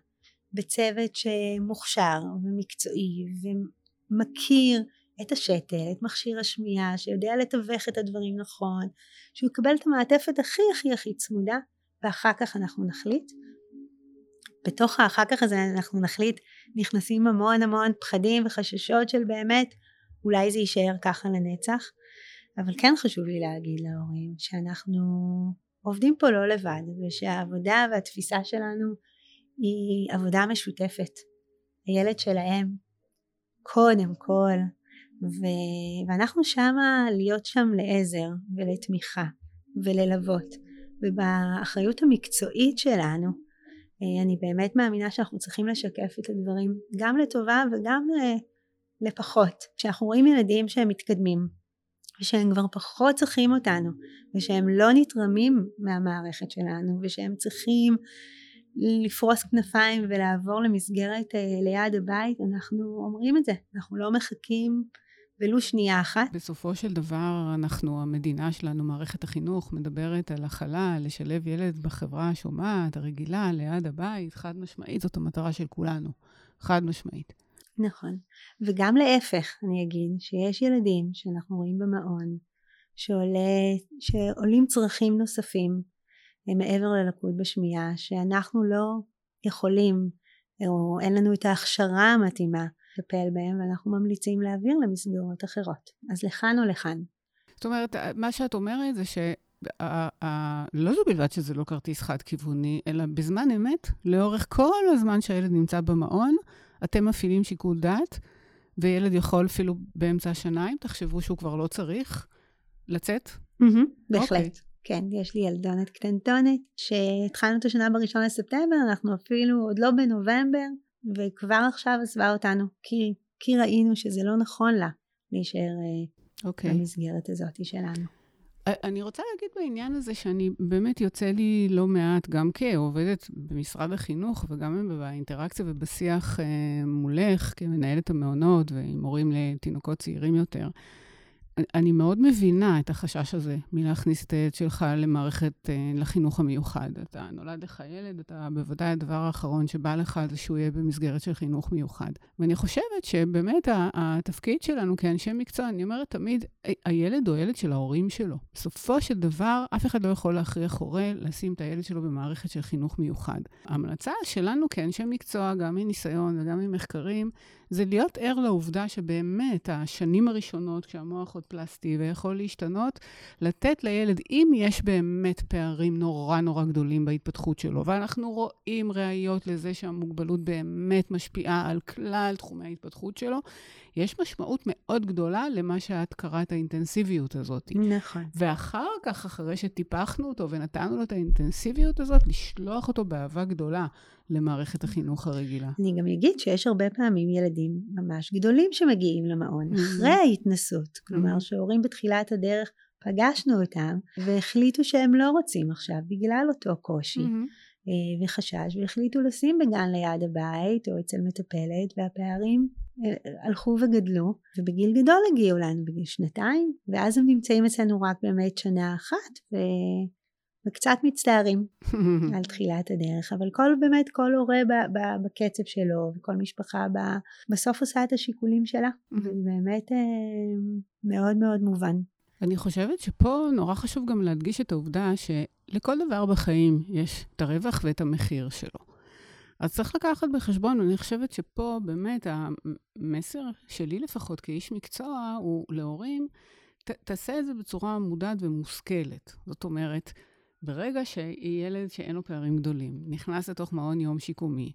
בצוות שמוכשר ומקצועי ומכיר את השתל, את מכשיר השמיעה, שיודע לתווך את הדברים נכון, שהוא יקבל את המעטפת הכי הכי הכי צמודה, ואחר כך אנחנו נחליט. בתוך האחר כך הזה אנחנו נחליט, נכנסים המון המון פחדים וחששות של באמת, אולי זה יישאר ככה לנצח, אבל כן חשוב לי להגיד להורים שאנחנו עובדים פה לא לבד ושהעבודה והתפיסה שלנו היא עבודה משותפת. הילד שלהם קודם כל ו... ואנחנו שמה להיות שם לעזר ולתמיכה וללוות ובאחריות המקצועית שלנו אה, אני באמת מאמינה שאנחנו צריכים לשקף את הדברים גם לטובה וגם לפחות כשאנחנו רואים ילדים שהם מתקדמים ושהם כבר פחות צריכים אותנו ושהם לא נתרמים מהמערכת שלנו ושהם צריכים לפרוס כנפיים ולעבור למסגרת אה, ליד הבית, אנחנו אומרים את זה, אנחנו לא מחכים ולו שנייה אחת. בסופו של דבר, אנחנו, המדינה שלנו, מערכת החינוך, מדברת על הכלה, לשלב ילד בחברה השומעת, הרגילה, ליד הבית, חד משמעית, זאת המטרה של כולנו. חד משמעית. נכון. וגם להפך, אני אגיד, שיש ילדים שאנחנו רואים במעון, שעולה, שעולים צרכים נוספים מעבר ללקות בשמיעה, שאנחנו לא יכולים, או אין לנו את ההכשרה המתאימה לטפל בהם, ואנחנו ממליצים להעביר למסגרות אחרות. אז לכאן או לכאן. זאת אומרת, מה שאת אומרת זה ש... לא זו בלבד שזה לא כרטיס חד-כיווני, אלא בזמן אמת, לאורך כל הזמן שהילד נמצא במעון, אתם מפעילים שיקול דעת, וילד יכול אפילו באמצע השנה, אם תחשבו שהוא כבר לא צריך, לצאת? בהחלט. Okay. אוקיי. כן, יש לי ילדונת קטנטונת, שהתחלנו את השנה בראשון לספטמבר, אנחנו אפילו עוד לא בנובמבר, וכבר עכשיו עזבה אותנו, כי, כי ראינו שזה לא נכון לה להישאר okay. אוקיי. במסגרת הזאת שלנו. אני רוצה להגיד בעניין הזה שאני, באמת יוצא לי לא מעט, גם כעובדת במשרד החינוך וגם באינטראקציה ובשיח אה, מולך כמנהלת המעונות ועם הורים לתינוקות צעירים יותר. אני מאוד מבינה את החשש הזה מלהכניס את הילד שלך למערכת, אה, לחינוך המיוחד. אתה נולד לך ילד, אתה בוודאי הדבר האחרון שבא לך זה שהוא יהיה במסגרת של חינוך מיוחד. ואני חושבת שבאמת התפקיד שלנו כאנשי מקצוע, אני אומרת תמיד, הילד הוא ילד של ההורים שלו. בסופו של דבר, אף אחד לא יכול להכריח הורה לשים את הילד שלו במערכת של חינוך מיוחד. ההמלצה שלנו כאנשי מקצוע, גם מניסיון וגם ממחקרים, זה להיות ער לעובדה שבאמת השנים הראשונות, כשהמוח עוד פלסטי ויכול להשתנות, לתת לילד, אם יש באמת פערים נורא נורא גדולים בהתפתחות שלו, ואנחנו רואים ראיות לזה שהמוגבלות באמת משפיעה על כלל תחומי ההתפתחות שלו, יש משמעות מאוד גדולה למה שאת קראת האינטנסיביות הזאת. נכון. ואחר כך, אחרי שטיפחנו אותו ונתנו לו את האינטנסיביות הזאת, לשלוח אותו באהבה גדולה למערכת החינוך הרגילה. אני גם אגיד שיש הרבה פעמים ילדים ממש גדולים שמגיעים למעון, mm-hmm. אחרי ההתנסות. כלומר, mm-hmm. שהורים בתחילת הדרך פגשנו אותם והחליטו שהם לא רוצים עכשיו בגלל אותו קושי. Mm-hmm. וחשש והחליטו לשים בגן ליד הבית או אצל מטפלת והפערים הלכו וגדלו ובגיל גדול הגיעו לנו בגיל שנתיים ואז הם נמצאים אצלנו רק באמת שנה אחת ו... וקצת מצטערים על תחילת הדרך אבל כל באמת כל הורה ב- ב- בקצב שלו וכל משפחה ב- בסוף עושה את השיקולים שלה ובאמת אה, מאוד מאוד מובן. אני חושבת שפה נורא חשוב גם להדגיש את העובדה שלכל דבר בחיים יש את הרווח ואת המחיר שלו. אז צריך לקחת בחשבון, ואני חושבת שפה באמת המסר שלי לפחות כאיש מקצוע הוא להורים, ת, תעשה את זה בצורה מודעת ומושכלת. זאת אומרת, ברגע שילד שאין לו פערים גדולים נכנס לתוך מעון יום שיקומי,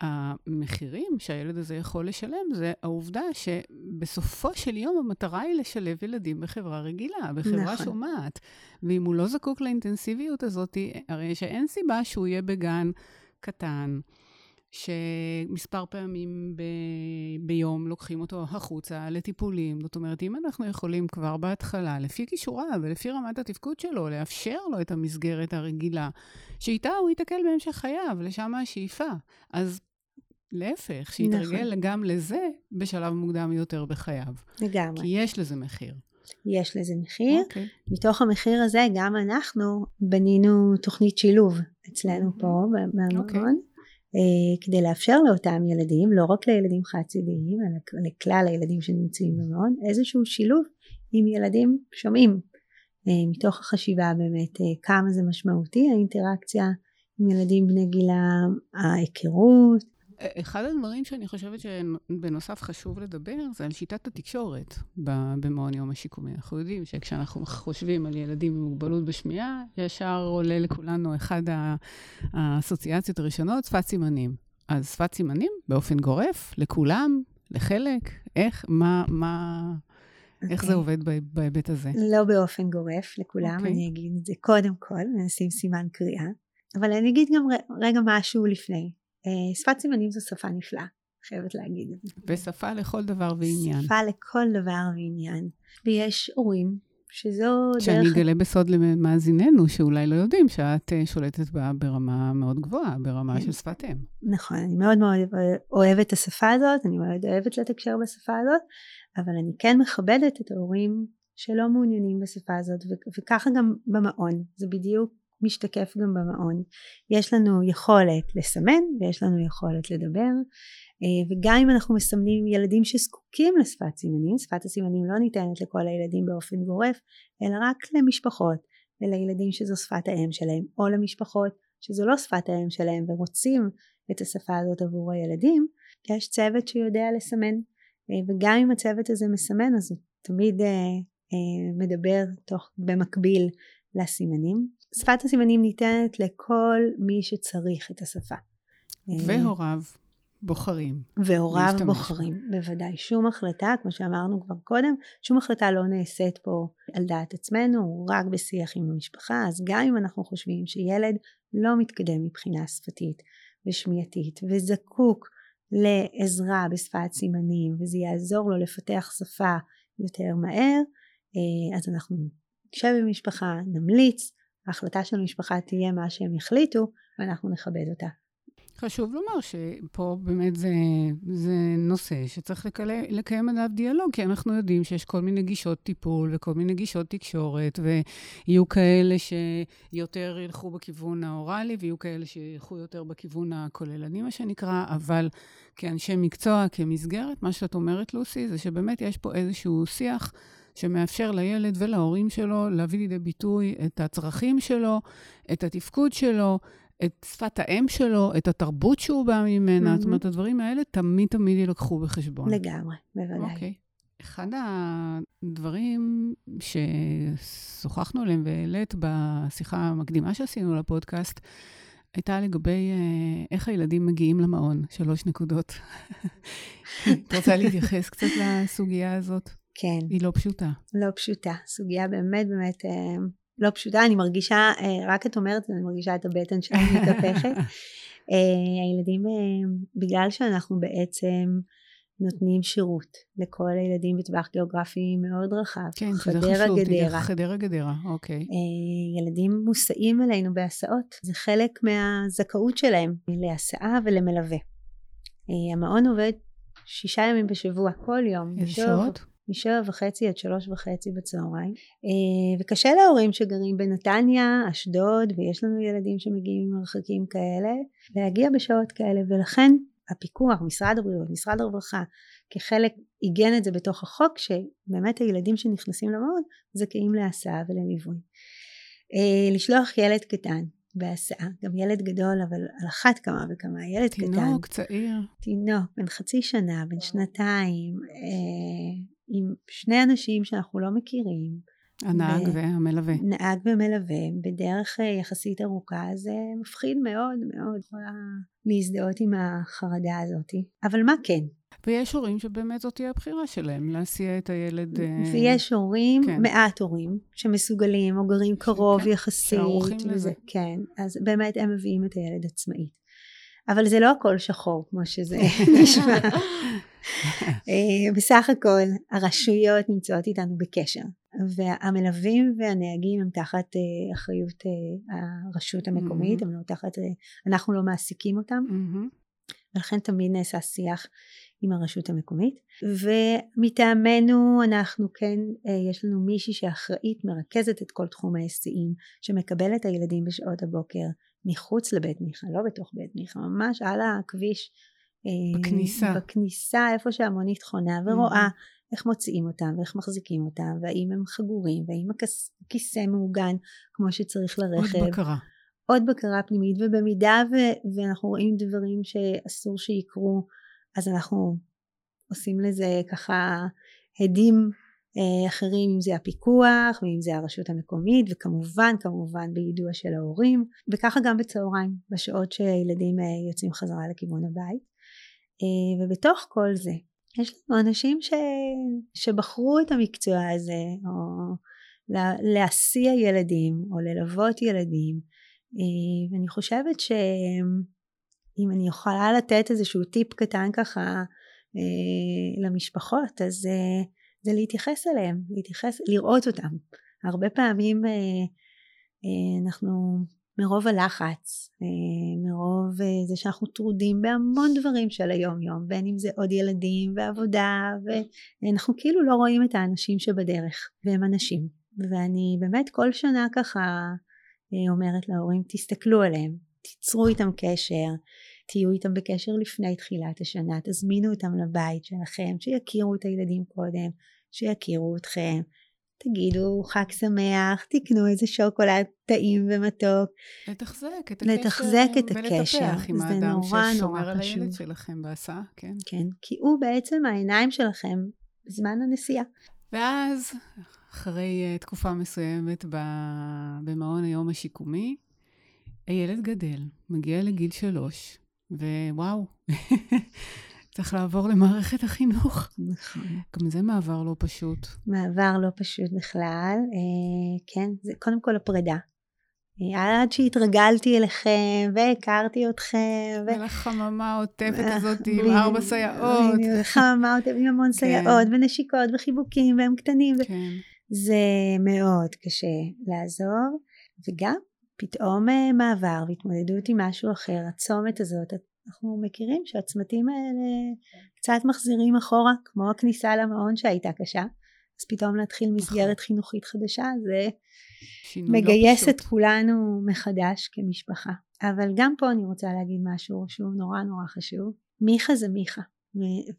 המחירים שהילד הזה יכול לשלם זה העובדה שבסופו של יום המטרה היא לשלב ילדים בחברה רגילה, בחברה נכון. שומעת. ואם הוא לא זקוק לאינטנסיביות הזאת, הרי שאין סיבה שהוא יהיה בגן קטן, שמספר פעמים ב... ביום לוקחים אותו החוצה לטיפולים. זאת אומרת, אם אנחנו יכולים כבר בהתחלה, לפי כישוריו ולפי רמת התפקוד שלו, לאפשר לו את המסגרת הרגילה, שאיתה הוא ייתקל בהמשך חייו, לשם השאיפה. אז להפך, שיתרגל נכון. גם לזה בשלב מוקדם יותר בחייו. לגמרי. כי יש לזה מחיר. יש לזה מחיר. Okay. אוקיי. מתוך המחיר הזה גם אנחנו בנינו תוכנית שילוב אצלנו פה במעון. אוקיי. Okay. אה, כדי לאפשר לאותם ילדים, לא רק לילדים חד-צידיים, אלא לכלל הילדים שנמצאים במעון, איזשהו שילוב עם ילדים שומעים, אה, מתוך החשיבה באמת אה, כמה זה משמעותי האינטראקציה עם ילדים בני גילם, ההיכרות, אחד הדברים שאני חושבת שבנוסף חשוב לדבר, זה על שיטת התקשורת במעון יום השיקומי. אנחנו יודעים שכשאנחנו חושבים על ילדים עם מוגבלות בשמיעה, ישר עולה לכולנו אחד האסוציאציות הראשונות, שפת סימנים. אז שפת סימנים, באופן גורף, לכולם, לחלק, איך, מה, מה... Okay. איך זה אוקיי. עובד בהיבט הזה? לא באופן גורף לכולם, okay. אוקיי. אני אגיד את זה קודם כל, נשים סימן קריאה. אבל אני אגיד גם רגע משהו לפני. אה, שפת סימנים זו שפה נפלאה, חייבת להגיד את זה. ושפה לכל דבר ועניין. שפה לכל דבר ועניין. ויש הורים שזו דרך... שאני אגלה בסוד למאזיננו, שאולי לא יודעים שאת אה, שולטת בה ברמה מאוד גבוהה, ברמה של שפת אם. נכון, אני מאוד מאוד אוהבת את השפה הזאת, אני מאוד אוהבת לתקשר בשפה הזאת, אבל אני כן מכבדת את ההורים שלא מעוניינים בשפה הזאת, וככה גם במעון, זה בדיוק משתקף גם במעון. יש לנו יכולת לסמן ויש לנו יכולת לדבר, אה, וגם אם אנחנו מסמנים ילדים שזקוקים לשפת סימנים, שפת הסימנים לא ניתנת לכל הילדים באופן גורף, אלא רק למשפחות ולילדים שזו שפת האם שלהם, או למשפחות שזו לא שפת האם שלהם ורוצים את השפה הזאת עבור הילדים, יש צוות שיודע לסמן, אה, וגם אם הצוות הזה מסמן אז הוא תמיד אה, מדבר תוך, במקביל לסימנים. שפת הסימנים ניתנת לכל מי שצריך את השפה. והוריו. בוחרים. והוריו בוחרים. בוודאי. שום החלטה, כמו שאמרנו כבר קודם, שום החלטה לא נעשית פה על דעת עצמנו, רק בשיח עם המשפחה, אז גם אם אנחנו חושבים שילד לא מתקדם מבחינה שפתית ושמיעתית וזקוק לעזרה בשפת סימנים וזה יעזור לו לפתח שפה יותר מהר, אה, אז אנחנו נשב עם המשפחה, נמליץ, ההחלטה של המשפחה תהיה מה שהם יחליטו ואנחנו נכבד אותה. חשוב לומר שפה באמת זה, זה נושא שצריך לקלה, לקיים עליו דיאלוג, כי אנחנו יודעים שיש כל מיני גישות טיפול וכל מיני גישות תקשורת, ויהיו כאלה שיותר ילכו בכיוון האוראלי, ויהיו כאלה שילכו יותר בכיוון הכוללני, מה שנקרא, אבל כאנשי מקצוע, כמסגרת, מה שאת אומרת, לוסי, זה שבאמת יש פה איזשהו שיח. שמאפשר לילד ולהורים שלו להביא לידי ביטוי את הצרכים שלו, את התפקוד שלו, את שפת האם שלו, את התרבות שהוא בא ממנה. Mm-hmm. זאת אומרת, הדברים האלה תמיד תמיד יילקחו בחשבון. לגמרי, בוודאי. אוקיי. Okay. אחד הדברים ששוחחנו עליהם והעלית בשיחה המקדימה שעשינו לפודקאסט, הייתה לגבי אה, איך הילדים מגיעים למעון, שלוש נקודות. את רוצה להתייחס קצת לסוגיה הזאת? כן. היא לא פשוטה. לא פשוטה. סוגיה באמת באמת אה, לא פשוטה, אני מרגישה, אה, רק את אומרת, אני מרגישה את הבטן שלי מתהפכת. אה, הילדים, אה, בגלל שאנחנו בעצם נותנים שירות לכל הילדים בטווח גיאוגרפי מאוד רחב. כן, חשוב, גדרה. חדרה גדרה, אוקיי. ילדים מוסעים אלינו בהסעות, זה חלק מהזכאות שלהם להסעה ולמלווה. המעון עובד שישה ימים בשבוע, כל יום. איזה שעות? משבע וחצי עד שלוש וחצי בצהריים אה, וקשה להורים שגרים בנתניה, אשדוד ויש לנו ילדים שמגיעים ממרחקים כאלה להגיע בשעות כאלה ולכן הפיקוח, משרד הבריאות, משרד הרווחה כחלק עיגן את זה בתוך החוק שבאמת הילדים שנכנסים למעון זכאים להסעה ולליווי. אה, לשלוח ילד קטן בהסעה, גם ילד גדול אבל על אחת כמה וכמה, ילד תינוק, קטן. תינוק, צעיר. תינוק, בן חצי שנה, בן שנתיים, אה, עם שני אנשים שאנחנו לא מכירים. הנהג ו... והמלווה. נהג ומלווה, בדרך אה, יחסית ארוכה, זה מפחיד מאוד מאוד, להזדהות עם החרדה הזאת. אבל מה כן? ויש הורים שבאמת זאת תהיה הבחירה שלהם, להסיע את הילד... אה, ויש הורים, כן. מעט הורים, שמסוגלים או גרים קרוב כן, יחסית. שערוכים לזה. כן, אז באמת הם מביאים את הילד עצמאית. אבל זה לא הכל שחור כמו שזה נשמע. אה, בסך הכל הרשויות נמצאות איתנו בקשר והמלווים והנהגים הם תחת אה, אחריות אה, הרשות המקומית, mm-hmm. הם לא תחת, אנחנו לא מעסיקים אותם mm-hmm. ולכן תמיד נעשה שיח עם הרשות המקומית ומטעמנו אנחנו כן יש לנו מישהי שאחראית מרכזת את כל תחום ההיסעים שמקבלת את הילדים בשעות הבוקר מחוץ לבית מיכה לא בתוך בית מיכה ממש על הכביש בכניסה. בכניסה, איפה שהמונית חונה, ורואה mm-hmm. איך מוציאים אותם ואיך מחזיקים אותם, והאם הם חגורים, והאם הכיסא מעוגן כמו שצריך לרכב. עוד בקרה. עוד בקרה פנימית, ובמידה ו- ואנחנו רואים דברים שאסור שיקרו, אז אנחנו עושים לזה ככה הדים אה, אחרים, אם זה הפיקוח, ואם זה הרשות המקומית, וכמובן, כמובן ביידוע של ההורים, וככה גם בצהריים, בשעות שהילדים אה, יוצאים חזרה לכיוון הבית. אה, ובתוך כל זה יש לנו אנשים ש... שבחרו את המקצוע הזה או לה... להסיע ילדים או ללוות ילדים אה, ואני חושבת שאם אני יכולה לתת איזשהו טיפ קטן ככה אה, למשפחות אז זה להתייחס אליהם, להתייחס, לראות אותם. הרבה פעמים אנחנו מרוב הלחץ, אה, מרוב אה, זה שאנחנו טרודים בהמון דברים של היום יום, בין אם זה עוד ילדים ועבודה, ואנחנו כאילו לא רואים את האנשים שבדרך, והם אנשים. ואני באמת כל שנה ככה אה, אומרת להורים, תסתכלו עליהם, תיצרו איתם קשר, תהיו איתם בקשר לפני תחילת השנה, תזמינו אותם לבית שלכם, שיכירו את הילדים קודם, שיכירו אתכם, תגידו חג שמח, תקנו איזה שוקולד טעים ומתוק. לתחזק את הקשר. לתחזק את הקשר. ולטפח עם האדם ששומר על הילד שלכם בהסעה, כן. כן, כי הוא בעצם העיניים שלכם בזמן הנסיעה. ואז, אחרי uh, תקופה מסוימת במעון היום השיקומי, הילד גדל, מגיע לגיל שלוש, ווואו, צריך לעבור למערכת החינוך. נכון. גם זה מעבר לא פשוט. מעבר לא פשוט בכלל. אה, כן, זה קודם כל הפרידה. אה, עד שהתרגלתי אליכם והכרתי אתכם. ולחממה העוטפת הזאת עם ארבע סייעות. חממה עוטפת עם המון כן. סייעות ונשיקות וחיבוקים והם קטנים. כן. זה מאוד קשה לעזור. וגם פתאום אה, מעבר והתמודדות עם משהו אחר, הצומת הזאת, אנחנו מכירים שהצמתים האלה קצת מחזירים אחורה, כמו הכניסה למעון שהייתה קשה, אז פתאום להתחיל נכון. מסגרת חינוכית חדשה, זה לא מגייס לא את כולנו מחדש כמשפחה. אבל גם פה אני רוצה להגיד משהו שהוא נורא נורא חשוב. מיכה זה מיכה,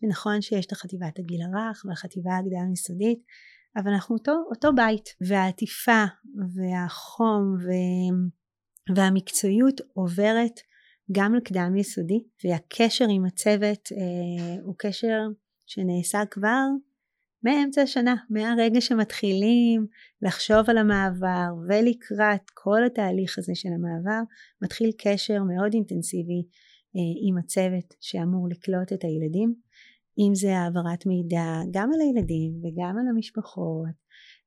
ונכון שיש את החטיבת הגיל הרך והחטיבה הקדם יסודית, אבל אנחנו אותו, אותו בית, והעטיפה והחום ו... והמקצועיות עוברת גם לקדם יסודי והקשר עם הצוות אה, הוא קשר שנעשה כבר מאמצע השנה, מהרגע שמתחילים לחשוב על המעבר ולקראת כל התהליך הזה של המעבר, מתחיל קשר מאוד אינטנסיבי אה, עם הצוות שאמור לקלוט את הילדים, אם זה העברת מידע גם על הילדים וגם על המשפחות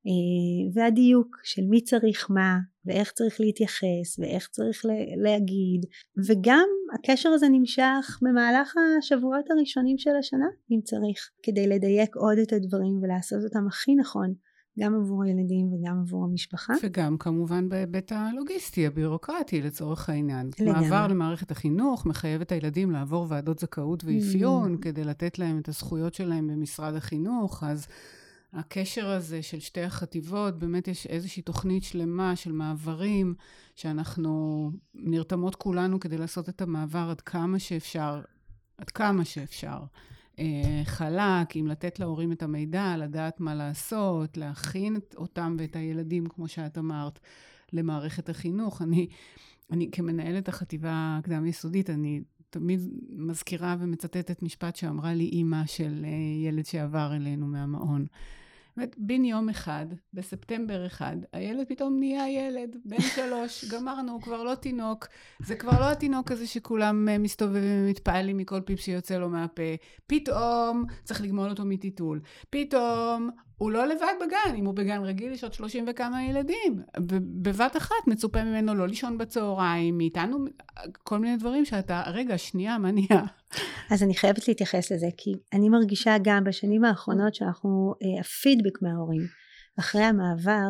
אה, והדיוק של מי צריך מה ואיך צריך להתייחס ואיך צריך להגיד וגם הקשר הזה נמשך במהלך השבועות הראשונים של השנה אם צריך כדי לדייק עוד את הדברים ולעשות אותם הכי נכון גם עבור הילדים וגם עבור המשפחה. וגם כמובן בהיבט הלוגיסטי, הבירוקרטי לצורך העניין. לגמרי. מעבר למערכת החינוך מחייב את הילדים לעבור ועדות זכאות ואפיון mm. כדי לתת להם את הזכויות שלהם במשרד החינוך, אז הקשר הזה של שתי החטיבות, באמת יש איזושהי תוכנית שלמה של מעברים, שאנחנו נרתמות כולנו כדי לעשות את המעבר עד כמה שאפשר, עד כמה שאפשר. אה, חלק, אם לתת להורים את המידע, לדעת מה לעשות, להכין אותם ואת הילדים, כמו שאת אמרת, למערכת החינוך. אני, אני כמנהלת החטיבה הקדם-יסודית, אני תמיד מזכירה ומצטטת משפט שאמרה לי אימא של אה, ילד שעבר אלינו מהמעון. באמת, בן יום אחד, בספטמבר אחד, הילד פתאום נהיה ילד, בן שלוש, גמרנו, הוא כבר לא תינוק. זה כבר לא התינוק הזה שכולם אה, מסתובבים ומתפעלים מכל פיפ שיוצא לו מהפה. פתאום צריך לגמול אותו מטיטול. פתאום הוא לא לבד בגן, אם הוא בגן רגיל יש עוד שלושים וכמה ילדים. בבת אחת מצופה ממנו לא לישון בצהריים, מאיתנו כל מיני דברים שאתה, רגע, שנייה, מה נהיה? אז אני חייבת להתייחס לזה, כי אני מרגישה גם בשנים האחרונות שאנחנו, אה, הפידבק מההורים אחרי המעבר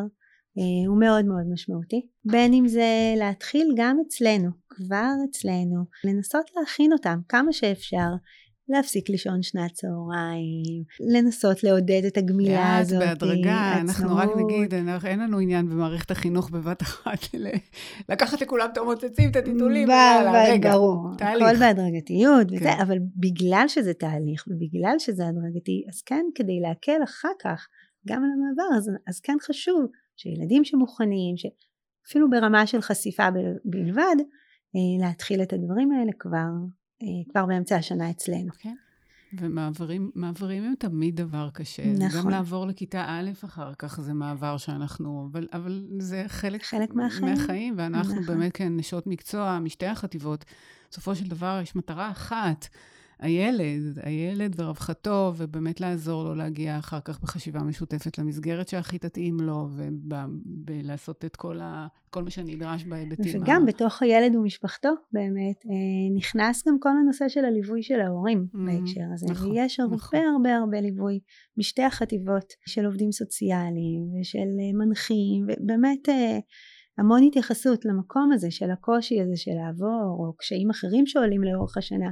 אה, הוא מאוד מאוד משמעותי. בין אם זה להתחיל גם אצלנו, כבר אצלנו, לנסות להכין אותם כמה שאפשר להפסיק לישון שנת צהריים, לנסות לעודד את הגמילה הזאת. לאט, בהדרגה, אנחנו רק נגיד, אין לנו עניין במערכת החינוך בבת אחת לקחת לכולם את המוצצים, את הטיטולים, ויאללה, רגע, ברור, תהליך. הכל בהדרגתיות, כן. וזה, אבל בגלל שזה תהליך ובגלל שזה הדרגתי, אז כן, כדי להקל אחר כך גם על המעבר, אז, אז כן חשוב שילדים שמוכנים, אפילו ברמה של חשיפה בלבד, אה, להתחיל את הדברים האלה כבר כבר באמצע השנה אצלנו. כן. ומעברים הם תמיד דבר קשה. נכון. גם לעבור לכיתה א' אחר כך זה מעבר שאנחנו, אבל, אבל זה חלק, חלק מהחיים. מהחיים, ואנחנו נכון. באמת כן נשות מקצוע משתי החטיבות. בסופו של דבר יש מטרה אחת. הילד, הילד ורווחתו, ובאמת לעזור לו להגיע אחר כך בחשיבה משותפת למסגרת שהכי תתאים לו, ולעשות את כל, ה, כל מה שנדרש בהיבטים. וגם ה... בתוך הילד ומשפחתו, באמת, אה, נכנס גם כל הנושא של הליווי של ההורים mm-hmm, בהקשר הזה. נכון, ויש הרבה נכון. הרבה הרבה ליווי משתי החטיבות של עובדים סוציאליים ושל אה, מנחים, ובאמת... המון התייחסות למקום הזה של הקושי הזה של לעבור או קשיים אחרים שעולים לאורך השנה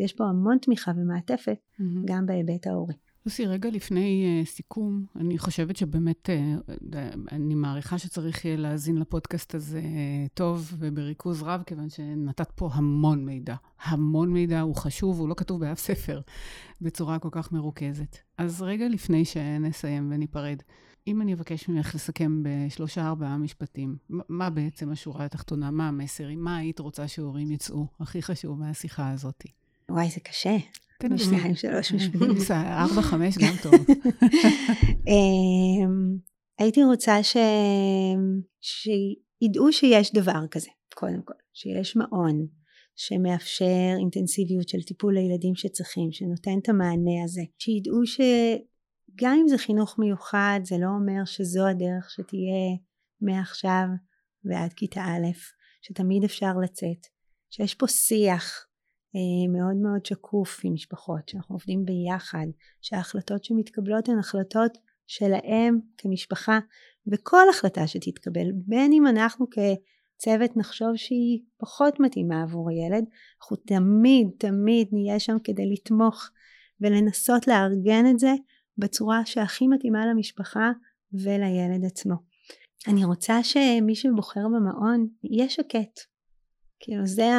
יש פה המון תמיכה ומעטפת mm-hmm. גם בהיבט ההורי. לוסי, רגע לפני uh, סיכום, אני חושבת שבאמת, uh, אני מעריכה שצריך יהיה להאזין לפודקאסט הזה uh, טוב ובריכוז רב, כיוון שנתת פה המון מידע. המון מידע, הוא חשוב, הוא לא כתוב באף ספר בצורה כל כך מרוכזת. אז רגע לפני שנסיים וניפרד, אם אני אבקש ממך לסכם בשלושה ארבעה משפטים, מה בעצם השורה התחתונה, מה המסר, מה היית רוצה שהורים יצאו, הכי חשוב מהשיחה הזאת? וואי, זה קשה. בשניים, שלוש משפטים. ארבע, חמש, גם טוב. אמ, הייתי רוצה ש... שידעו שיש דבר כזה, קודם כל, שיש מעון שמאפשר אינטנסיביות של טיפול לילדים שצריכים, שנותן את המענה הזה, שידעו שגם אם זה חינוך מיוחד, זה לא אומר שזו הדרך שתהיה מעכשיו ועד כיתה א', שתמיד אפשר לצאת, שיש פה שיח מאוד מאוד שקוף עם משפחות, שאנחנו עובדים ביחד, שההחלטות שמתקבלות הן החלטות שלהם כמשפחה, וכל החלטה שתתקבל, בין אם אנחנו כצוות נחשוב שהיא פחות מתאימה עבור הילד, אנחנו תמיד תמיד נהיה שם כדי לתמוך ולנסות לארגן את זה בצורה שהכי מתאימה למשפחה ולילד עצמו. אני רוצה שמי שבוחר במעון יהיה שקט. כאילו זה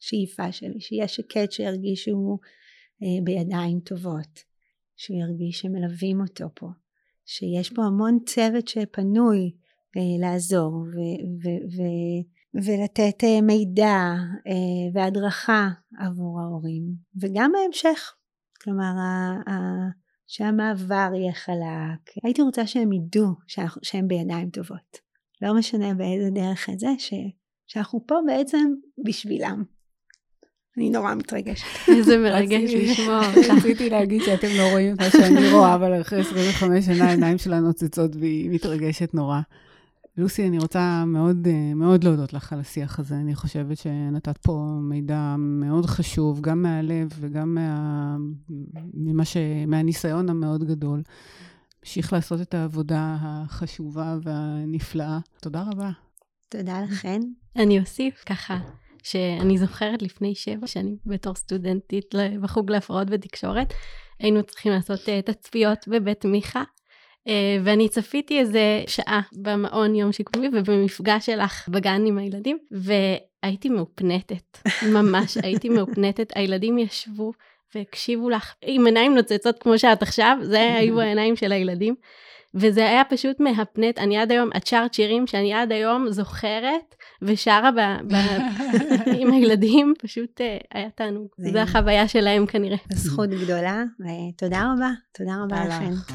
השאיפה שלי, שיהיה שקט שירגישו אה, בידיים טובות, שהוא ירגיש שמלווים אותו פה, שיש פה המון צוות שפנוי אה, לעזור ו- ו- ו- ולתת אה, מידע והדרכה עבור ההורים, וגם בהמשך, כלומר שהמעבר יהיה חלק. הייתי רוצה שהם ידעו שהם בידיים טובות. לא משנה באיזה דרך את זה, ש, שאנחנו פה בעצם בשבילם. אני נורא מתרגשת. איזה מרגש לשמוע אותך. רציתי להגיד שאתם לא רואים את מה שאני רואה, אבל אחרי 25 שנה העיניים שלה נוצצות והיא מתרגשת נורא. לוסי, אני רוצה מאוד, מאוד להודות לך על השיח הזה. אני חושבת שנתת פה מידע מאוד חשוב, גם מהלב וגם מה, ממה ש, מהניסיון המאוד גדול. המשיך לעשות את העבודה החשובה והנפלאה. תודה רבה. תודה לכן. אני אוסיף ככה, שאני זוכרת לפני שבע שנים בתור סטודנטית בחוג להפרעות ותקשורת, היינו צריכים לעשות uh, תצפיות בבית מיכה, uh, ואני צפיתי איזה שעה במעון יום שיקומי ובמפגש שלך בגן עם הילדים, והייתי מאופנטת, ממש הייתי מאופנטת, הילדים ישבו והקשיבו לך עם עיניים נוצצות כמו שאת עכשיו, זה היו העיניים של הילדים. וזה היה פשוט מהפנט, אני עד היום, את שרת שירים שאני עד היום זוכרת ושרה ב, ב, עם הילדים, פשוט uh, היה תענוג. זו החוויה שלהם כנראה. זכות גדולה, ותודה רבה, תודה רבה לכם.